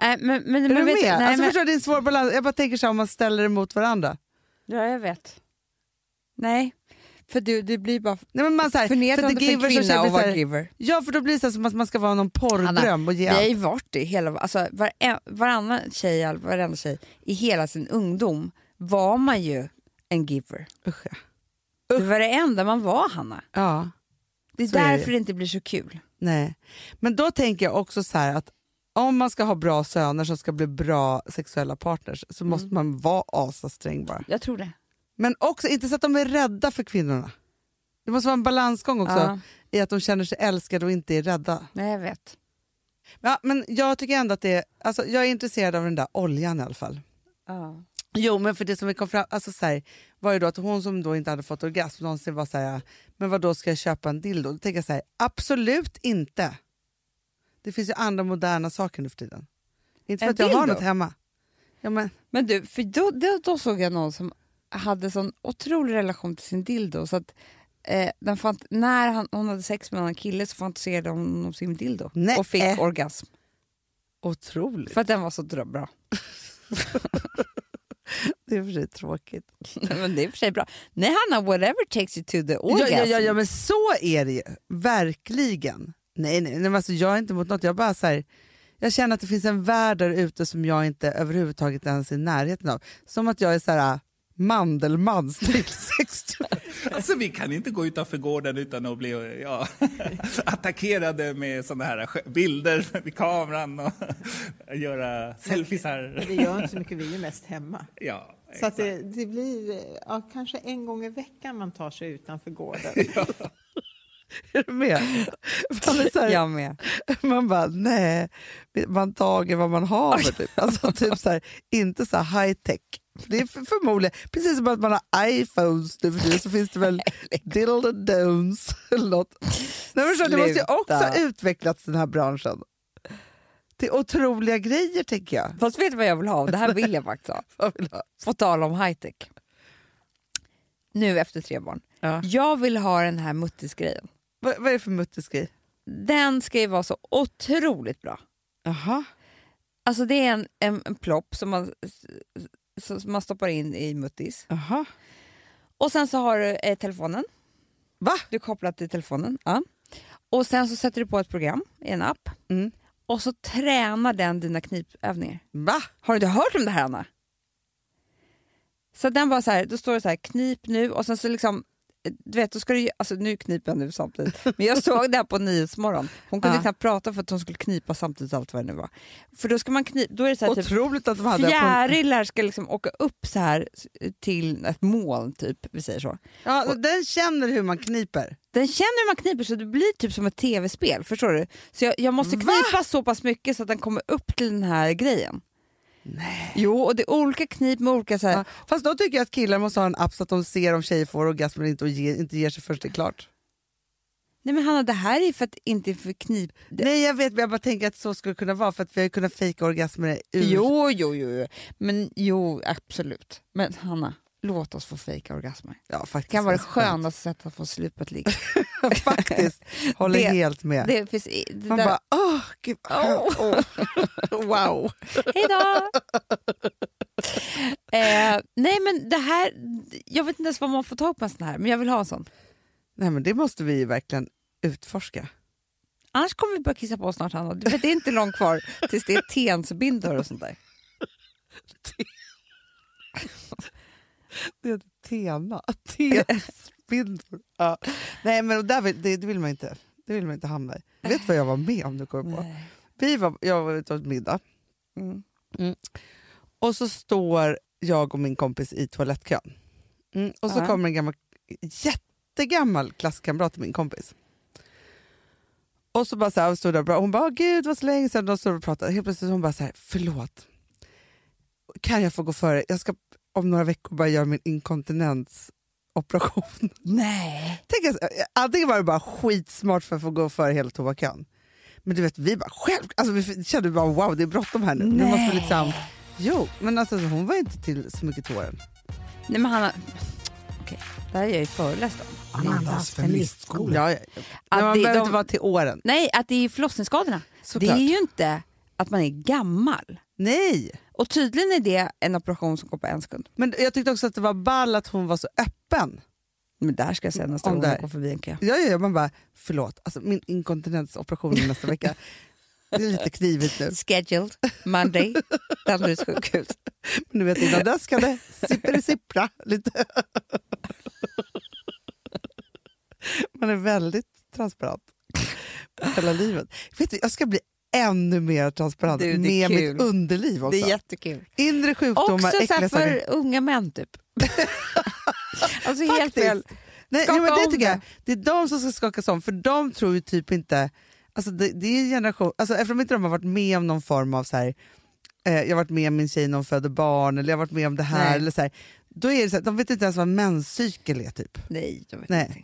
Nej, men, men, är men du vet med? du- nej, alltså, men, Förstår du, det är en svår balans. Jag bara tänker så här, om man ställer det mot varandra. Ja, jag vet. Nej, För du, det blir bara Nej, men man, så här, förnedrande för, giver så kvinna att vara giver. Ja för då blir det så här som att man ska vara någon porrdröm och ge vi har ju allt. varit det hela, alltså vare, varannan tjej, varenda tjej i hela sin ungdom var man ju en giver. Usch, ja. Det var det enda man var Hanna. ja. Det är Så är det. därför det inte blir så kul. Nej. Men då tänker jag också så här att om man ska ha bra söner som ska bli bra sexuella partners så Mm. måste man vara asasträng bara. Jag tror det. Men också inte så att de är rädda för kvinnorna. Det måste vara en balansgång också Ja. i att de känner sig älskade och inte är rädda. Nej, jag vet. Ja, men jag tycker ändå att det är, alltså, jag är intresserad av den där oljan i alla fall. Ja. Jo, men för det som vi kom fram alltså så här, var ju då att hon som då inte hade fått orgasm någonsin var så här, men vad då ska jag köpa en dildo? Då tänker jag så här, absolut inte. Det finns ju andra moderna saker nu för tiden. Inte för En att jag har dildo? något hemma. Ja, men, Men du, för då, då, då såg jag någon som hade sån otrolig relation till sin dildo så att eh, den fant- när han, hon hade sex med en annan kille så fantiserade hon om sin dildo Nej. och fick orgasm. otroligt. För att den var så bra. Det är för sig tråkigt. men det är för sig bra. Nej Hanna, whatever takes you to the orgasm. ja, ja, ja, men så är det ju. Verkligen. Nej, nej, nej men alltså, jag är inte emot något. Jag bara så här, jag känner att det finns en värld där ute som jag inte överhuvudtaget ens är i närheten av. Som att jag är så här Mandelmann till 60. Alltså, vi kan inte gå utanför gården utan att bli ja, attackerade med såna här bilder med kameran och göra selfiesar. Det gör inte så mycket, vi är mest hemma. Ja, Så att det, det blir ja, kanske en gång i veckan man tar sig utanför gården. Är du med? Man, är så här, Jag med. man bara, nej, man tager vad man har. Typ. Alltså, typ så här, inte så här high tech. För Det är för, förmodligen, precis som att man har iPhones nu för så finns det väl dildo-dons eller något. Nej, men så, det måste ju också ha utvecklats den här branschen. Till otroliga grejer tänker jag. Fast vet du vad jag vill ha? Det här vill jag faktiskt ha. På tal om high tech. Nu efter tre barn. Ja. Jag vill ha den här muttisgrejen. Vad, vad är det för muttisgrej? Den ska ju vara så otroligt bra. Jaha. Alltså det är en, en, en plopp som man, som man stoppar in i muttis. Jaha. Och sen så har du eh, telefonen. Va? Du kopplar till telefonen. Ja. Och sen så sätter du på ett program i en app. Mm. Och så tränar den dina knipövningar. Va? Har du inte hört om det här Anna? Så den bara så här, då står det så här knip nu och sen så liksom du vet, då ska du, alltså nu kniper jag nu samtidigt, men jag såg det här på Nyhetsmorgon. Hon kunde Ja. knappt prata för att hon skulle knipa samtidigt allt vad det nu var. För då ska man knipa, då är det så här, typ, Otroligt att de hade... fjärilar ska liksom åka upp så här till ett moln typ, vi säger så. Ja, den känner hur man kniper. Den känner hur man kniper så det blir typ som ett tv-spel, förstår du? Så jag, jag måste Va? knipa så pass mycket så att den kommer upp till den här grejen. Nej. Jo, och det är olika knip med olika så Ja, fast då tycker jag att killar måste ha en app så att de ser om tjejer får orgasm eller inte och ge, inte ger sig först det är klart. Nej men Hanna, det här är för att inte för knip... Nej jag vet men jag bara tänker att så skulle kunna vara för att vi har kunnat fejka orgasmer ur... Jo, jo, jo, jo. Men jo, absolut. Men Hanna, låt oss få fejka orgasmer. Ja, Det faktiskt. kan vara det skönaste sättet att få slut på ett ligg. faktiskt, håller Det- helt med. Det finns, det Man där... bara, åh, gud, Åh. wow. Hej då! eh, nej men det här, jag vet inte ens vad man får tag på en sån här, men jag vill ha en sån. Nej men det måste vi ju verkligen utforska. Annars kommer vi börja kissa på oss snart Hanna. Det är inte långt kvar tills det är tensbindor och sånt där. Det heter Tena. T-spindor. Ja. Nej men där vill, det, det vill man inte. Det vill man inte hamna i. Vet du vad jag var med om? Du kommer på? Vi var, jag var ute och åt middag. Mm. Mm. Och så står jag och min kompis i toalettkön. Mm. Och så Ja. kommer en gammal, jättegammal klasskamrat till min kompis. Och så bara så här, stod där och bra. Hon bara, "Åh, gud vad så länge sedan och pratade. Helt plötsligt hon bara så här, förlåt. Kan jag få gå före? Jag ska om några veckor bara göra min inkontinensoperation. Nej. Tänk att, antingen var det bara skitsmart för att få gå före hela toakön. Men du vet, vi bara själv, alltså vi kände bara wow det är bråttom här nu. nu måste vi Nej. liksom, jo, men alltså hon var inte till så mycket tåren. Nej men Hanna, okej, det här är jag ju föreläst om. Amandas feministskola. Ja, ja, ja. Att Men man det- behöver de- inte vara till åren. Nej, att det är förlossningsskadorna. Såklart. Det är ju inte att man är gammal. Nej! Och tydligen är det en operation som går på en sekund. Men jag tyckte också att det var ball att hon var så öppen. Men där ska jag säga nästa Om gång jag går förbi en kö. Ja, ja, ja, man bara, förlåt, alltså, min inkontinensoperation nästa vecka, det är lite knivigt nu. Scheduled Monday, Danderyds sjukhus. Men du vet, innan dess kan det sippra lite. Man är väldigt transparent hela livet. Vet du, jag ska bli ännu mer transparent Du, med kul. mitt underliv också. Det är jättekul. Inre sjukdomar, Också så för unga män typ. alltså helt Faktiskt. fel. Nej, Skaka ja, men det tycker jag. det. Är de som ska skakas om, för de tror ju typ inte... Alltså det, det är en generation, alltså eftersom inte de har varit med om någon form av så här, eh, jag har varit med om min tjej när hon födde barn, eller jag har varit med om det här, Nej. eller så här, då är det så här, de vet inte ens vad menscykel är typ. Nej, jag vet Nej. inte.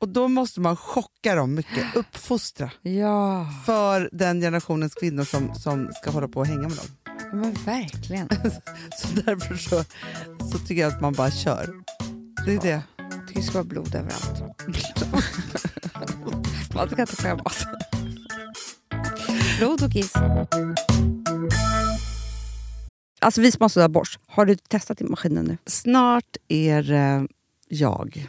Och då måste man chocka dem mycket, uppfostra Ja, för den generationens kvinnor som, som ska hålla på och hänga med dem. men verkligen. Så därför så, så tycker jag att man bara kör. Det är det. Jag tycker det ska vara blod överallt. Man ska inte skämmas. Blod och kiss. Alltså vi som har sådär borst, har du testat i maskinen nu? Snart är eh, jag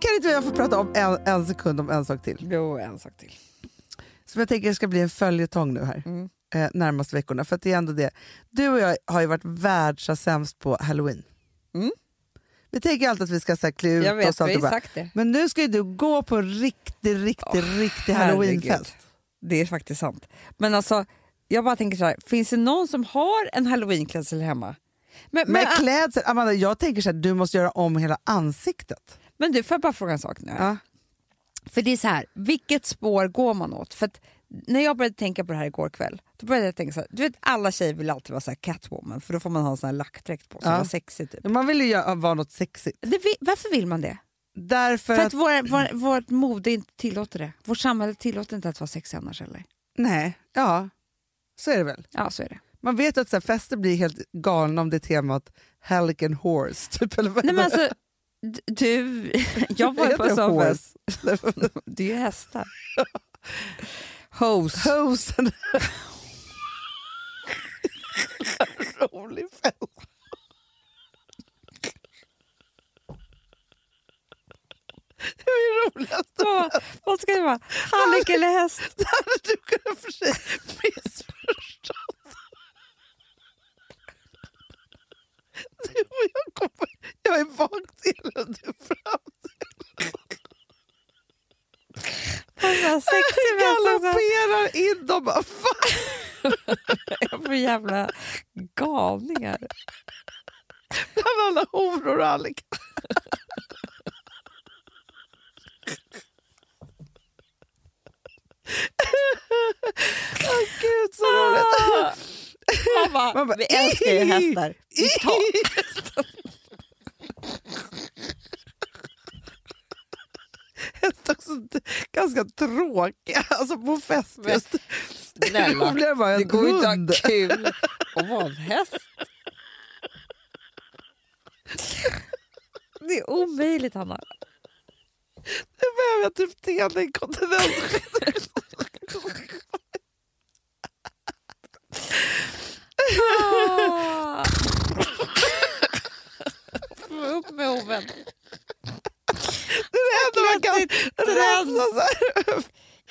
Kan inte jag få prata om en, en sekund om en sak till? Jo, en sak till. Som jag tänker ska bli en följetong nu här. Mm. Eh, närmaste veckorna. För att det är ändå det. Du och jag har ju varit världssämst på halloween. Mm. Vi tänker alltid att vi ska så här, klä ut Jag vet, oss. vi sagt det. Men nu ska ju du gå på en riktig, riktig, riktig halloweenfest. Det är faktiskt sant. Men alltså, jag bara tänker så här, finns det någon som har en halloweenklädsel hemma? Men, Med men, klädsel, Amanda, jag tänker så här, du måste göra om hela ansiktet. Men du, får jag bara fråga en sak nu? Ja. För det är så här, vilket spår går man åt? För när jag började tänka på det här igår kväll, då började jag tänka så här, du vet alla tjejer vill alltid vara så här catwoman för då får man ha en sån här lackdräkt på sig, Ja. vara sexig typ. Man vill ju vara något sexigt. Det, varför vill man det? Därför För, att, att vår, vår, vårt mode inte tillåter det. Vårt samhälle tillåter inte att vara sexig annars eller? Nej, ja, så är det väl. Ja, så är det. Man vet att så här, fester blir helt galna om det är temat Helican Horse. Typ, eller vad Nej men alltså, du, jag var på det en sån horse? fest. Det är ju hästar. Hose. Hosen. Rolig fest. Det är det roligaste. Vad, vad ska det vara? Hallick eller häst? Det hade du kunnat för sig missförstått. Du och jag kommer... Jag är bakdel och du framdel. Vad sexig Vi häst också. galopperar in. De bara. Jag får jävla galningar. Bland alla horor och allik. Åh gud så roligt. Man bara, Man bara, vi älskar ju hästar. Vi tar. Hästar också ganska tråkiga, alltså på fest just. snälla, roligare var en Det går ju inte att ha kul att vara en häst. Det är omöjligt, Hanna. Nu behöver jag typ telekontinens. Ah. Få upp med hoven. Det är det enda man kan rensa så här.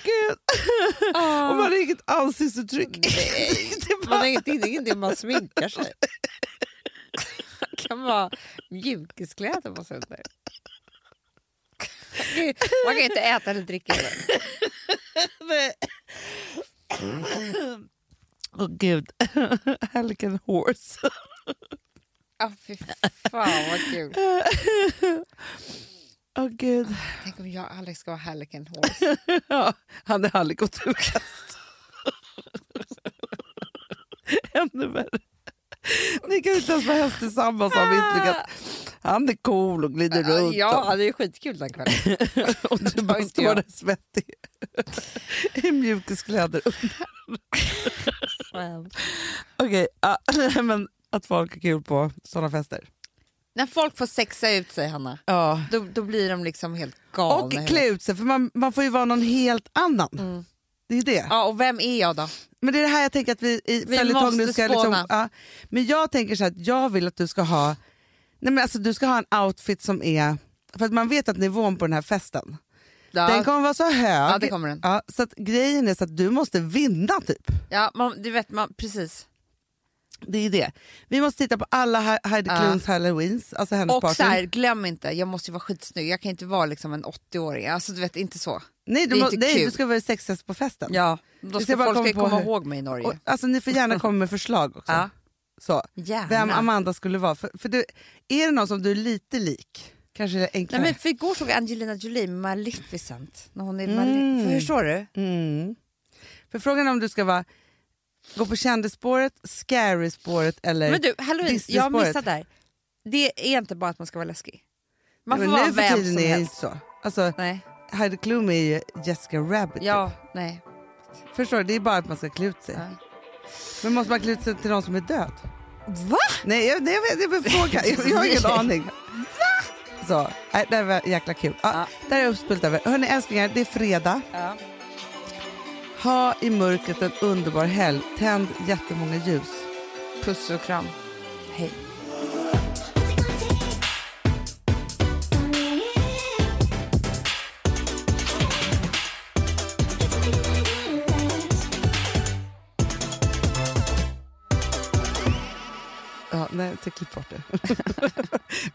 Gud. Ah. Och man har inget ansiktsuttryck. Är man bara- har är ingenting man sminkar sig. Det kan vara mjukiskläder på sig under. Man kan inte äta eller dricka. Nej. Åh gud. Helican horse. Ah, fy fan vad kul. Åh gud. Tänk om jag och Alex ska vara Horse. Ja, han är aldrig gått ur kast. Ännu värre. Ni kan inte ens vara häst tillsammans om vi inte han är cool och glider runt. Ja, det är skitkul den kvällen. och du bara står där svettig i mjukiskläder. Okej, ja, nej, men att folk har kul på sådana fester. När folk får sexa ut sig, Hanna, Ja. då, då blir de liksom helt galna. Och klä ut sig, för man, man får ju vara någon helt annan. Det är det. Ja, och vem är jag då? Men det är det här jag tänker att vi i Vi följetong nu ska liksom, ja, Men jag tänker så här att jag vill att du ska ha nej men alltså du ska ha en outfit som är, för att man vet att nivån på den här festen, Ja, den kommer vara så hög. Ja, det kommer den. Ja, så att grejen är så att du måste vinna typ. ja man, du vet, man, precis. Det är det. Vi måste titta på alla He- Heidi. Klums halloweens, alltså hennes Och party. så här, glöm inte, jag måste vara skitsnygg. Jag kan inte vara liksom en 80-åring. Alltså du vet, inte så. nej, du, må, nej du ska vara sexigast på festen. Ja, då ska folk komma komma ihåg mig i Norge. Och, alltså, ni får gärna komma med förslag också. Ja. Så. Gärna. Vem Amanda skulle vara. För, för du, är det någon som du är lite lik? Kanske det enklare. Nej, men för igår såg jag Angelina Jolie med Maleficent. När hon är Mm. För, förstår du? Mm. För frågan är om du ska vara, gå på kändisspåret, scary-spåret eller Men du, halloween, jag har missat där. Det är inte bara att man ska vara läskig. Man får men vara nu för vem tiden som är det helst. inte så. Alltså, Nej. Heidi Klum är ju Jessica Rabbit. Ja, typ. nej. Förstår du? Det är bara att man ska klä ut sig. Ja. Men måste man klä ut sig till någon som är död? Va? Nej, jag, nej, jag är en fråga. Jag, jag har ingen aning. Så, nej, det var jäkla kul. Ja, Där är jag uppspelt över. Hörni älsklingar, det är fredag. Ja. Ha i mörkret en underbar helg. Tänd jättemånga ljus. Puss och kram. Hej. Inte klipp bort det.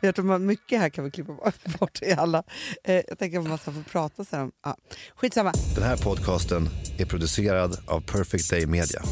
Jag tror man, mycket här kan vi klippa bort i alla. Eh, jag tänker att man ska få prata sen. Ja. Ah, skitsamma. Den här podcasten är producerad av Perfect Day Media.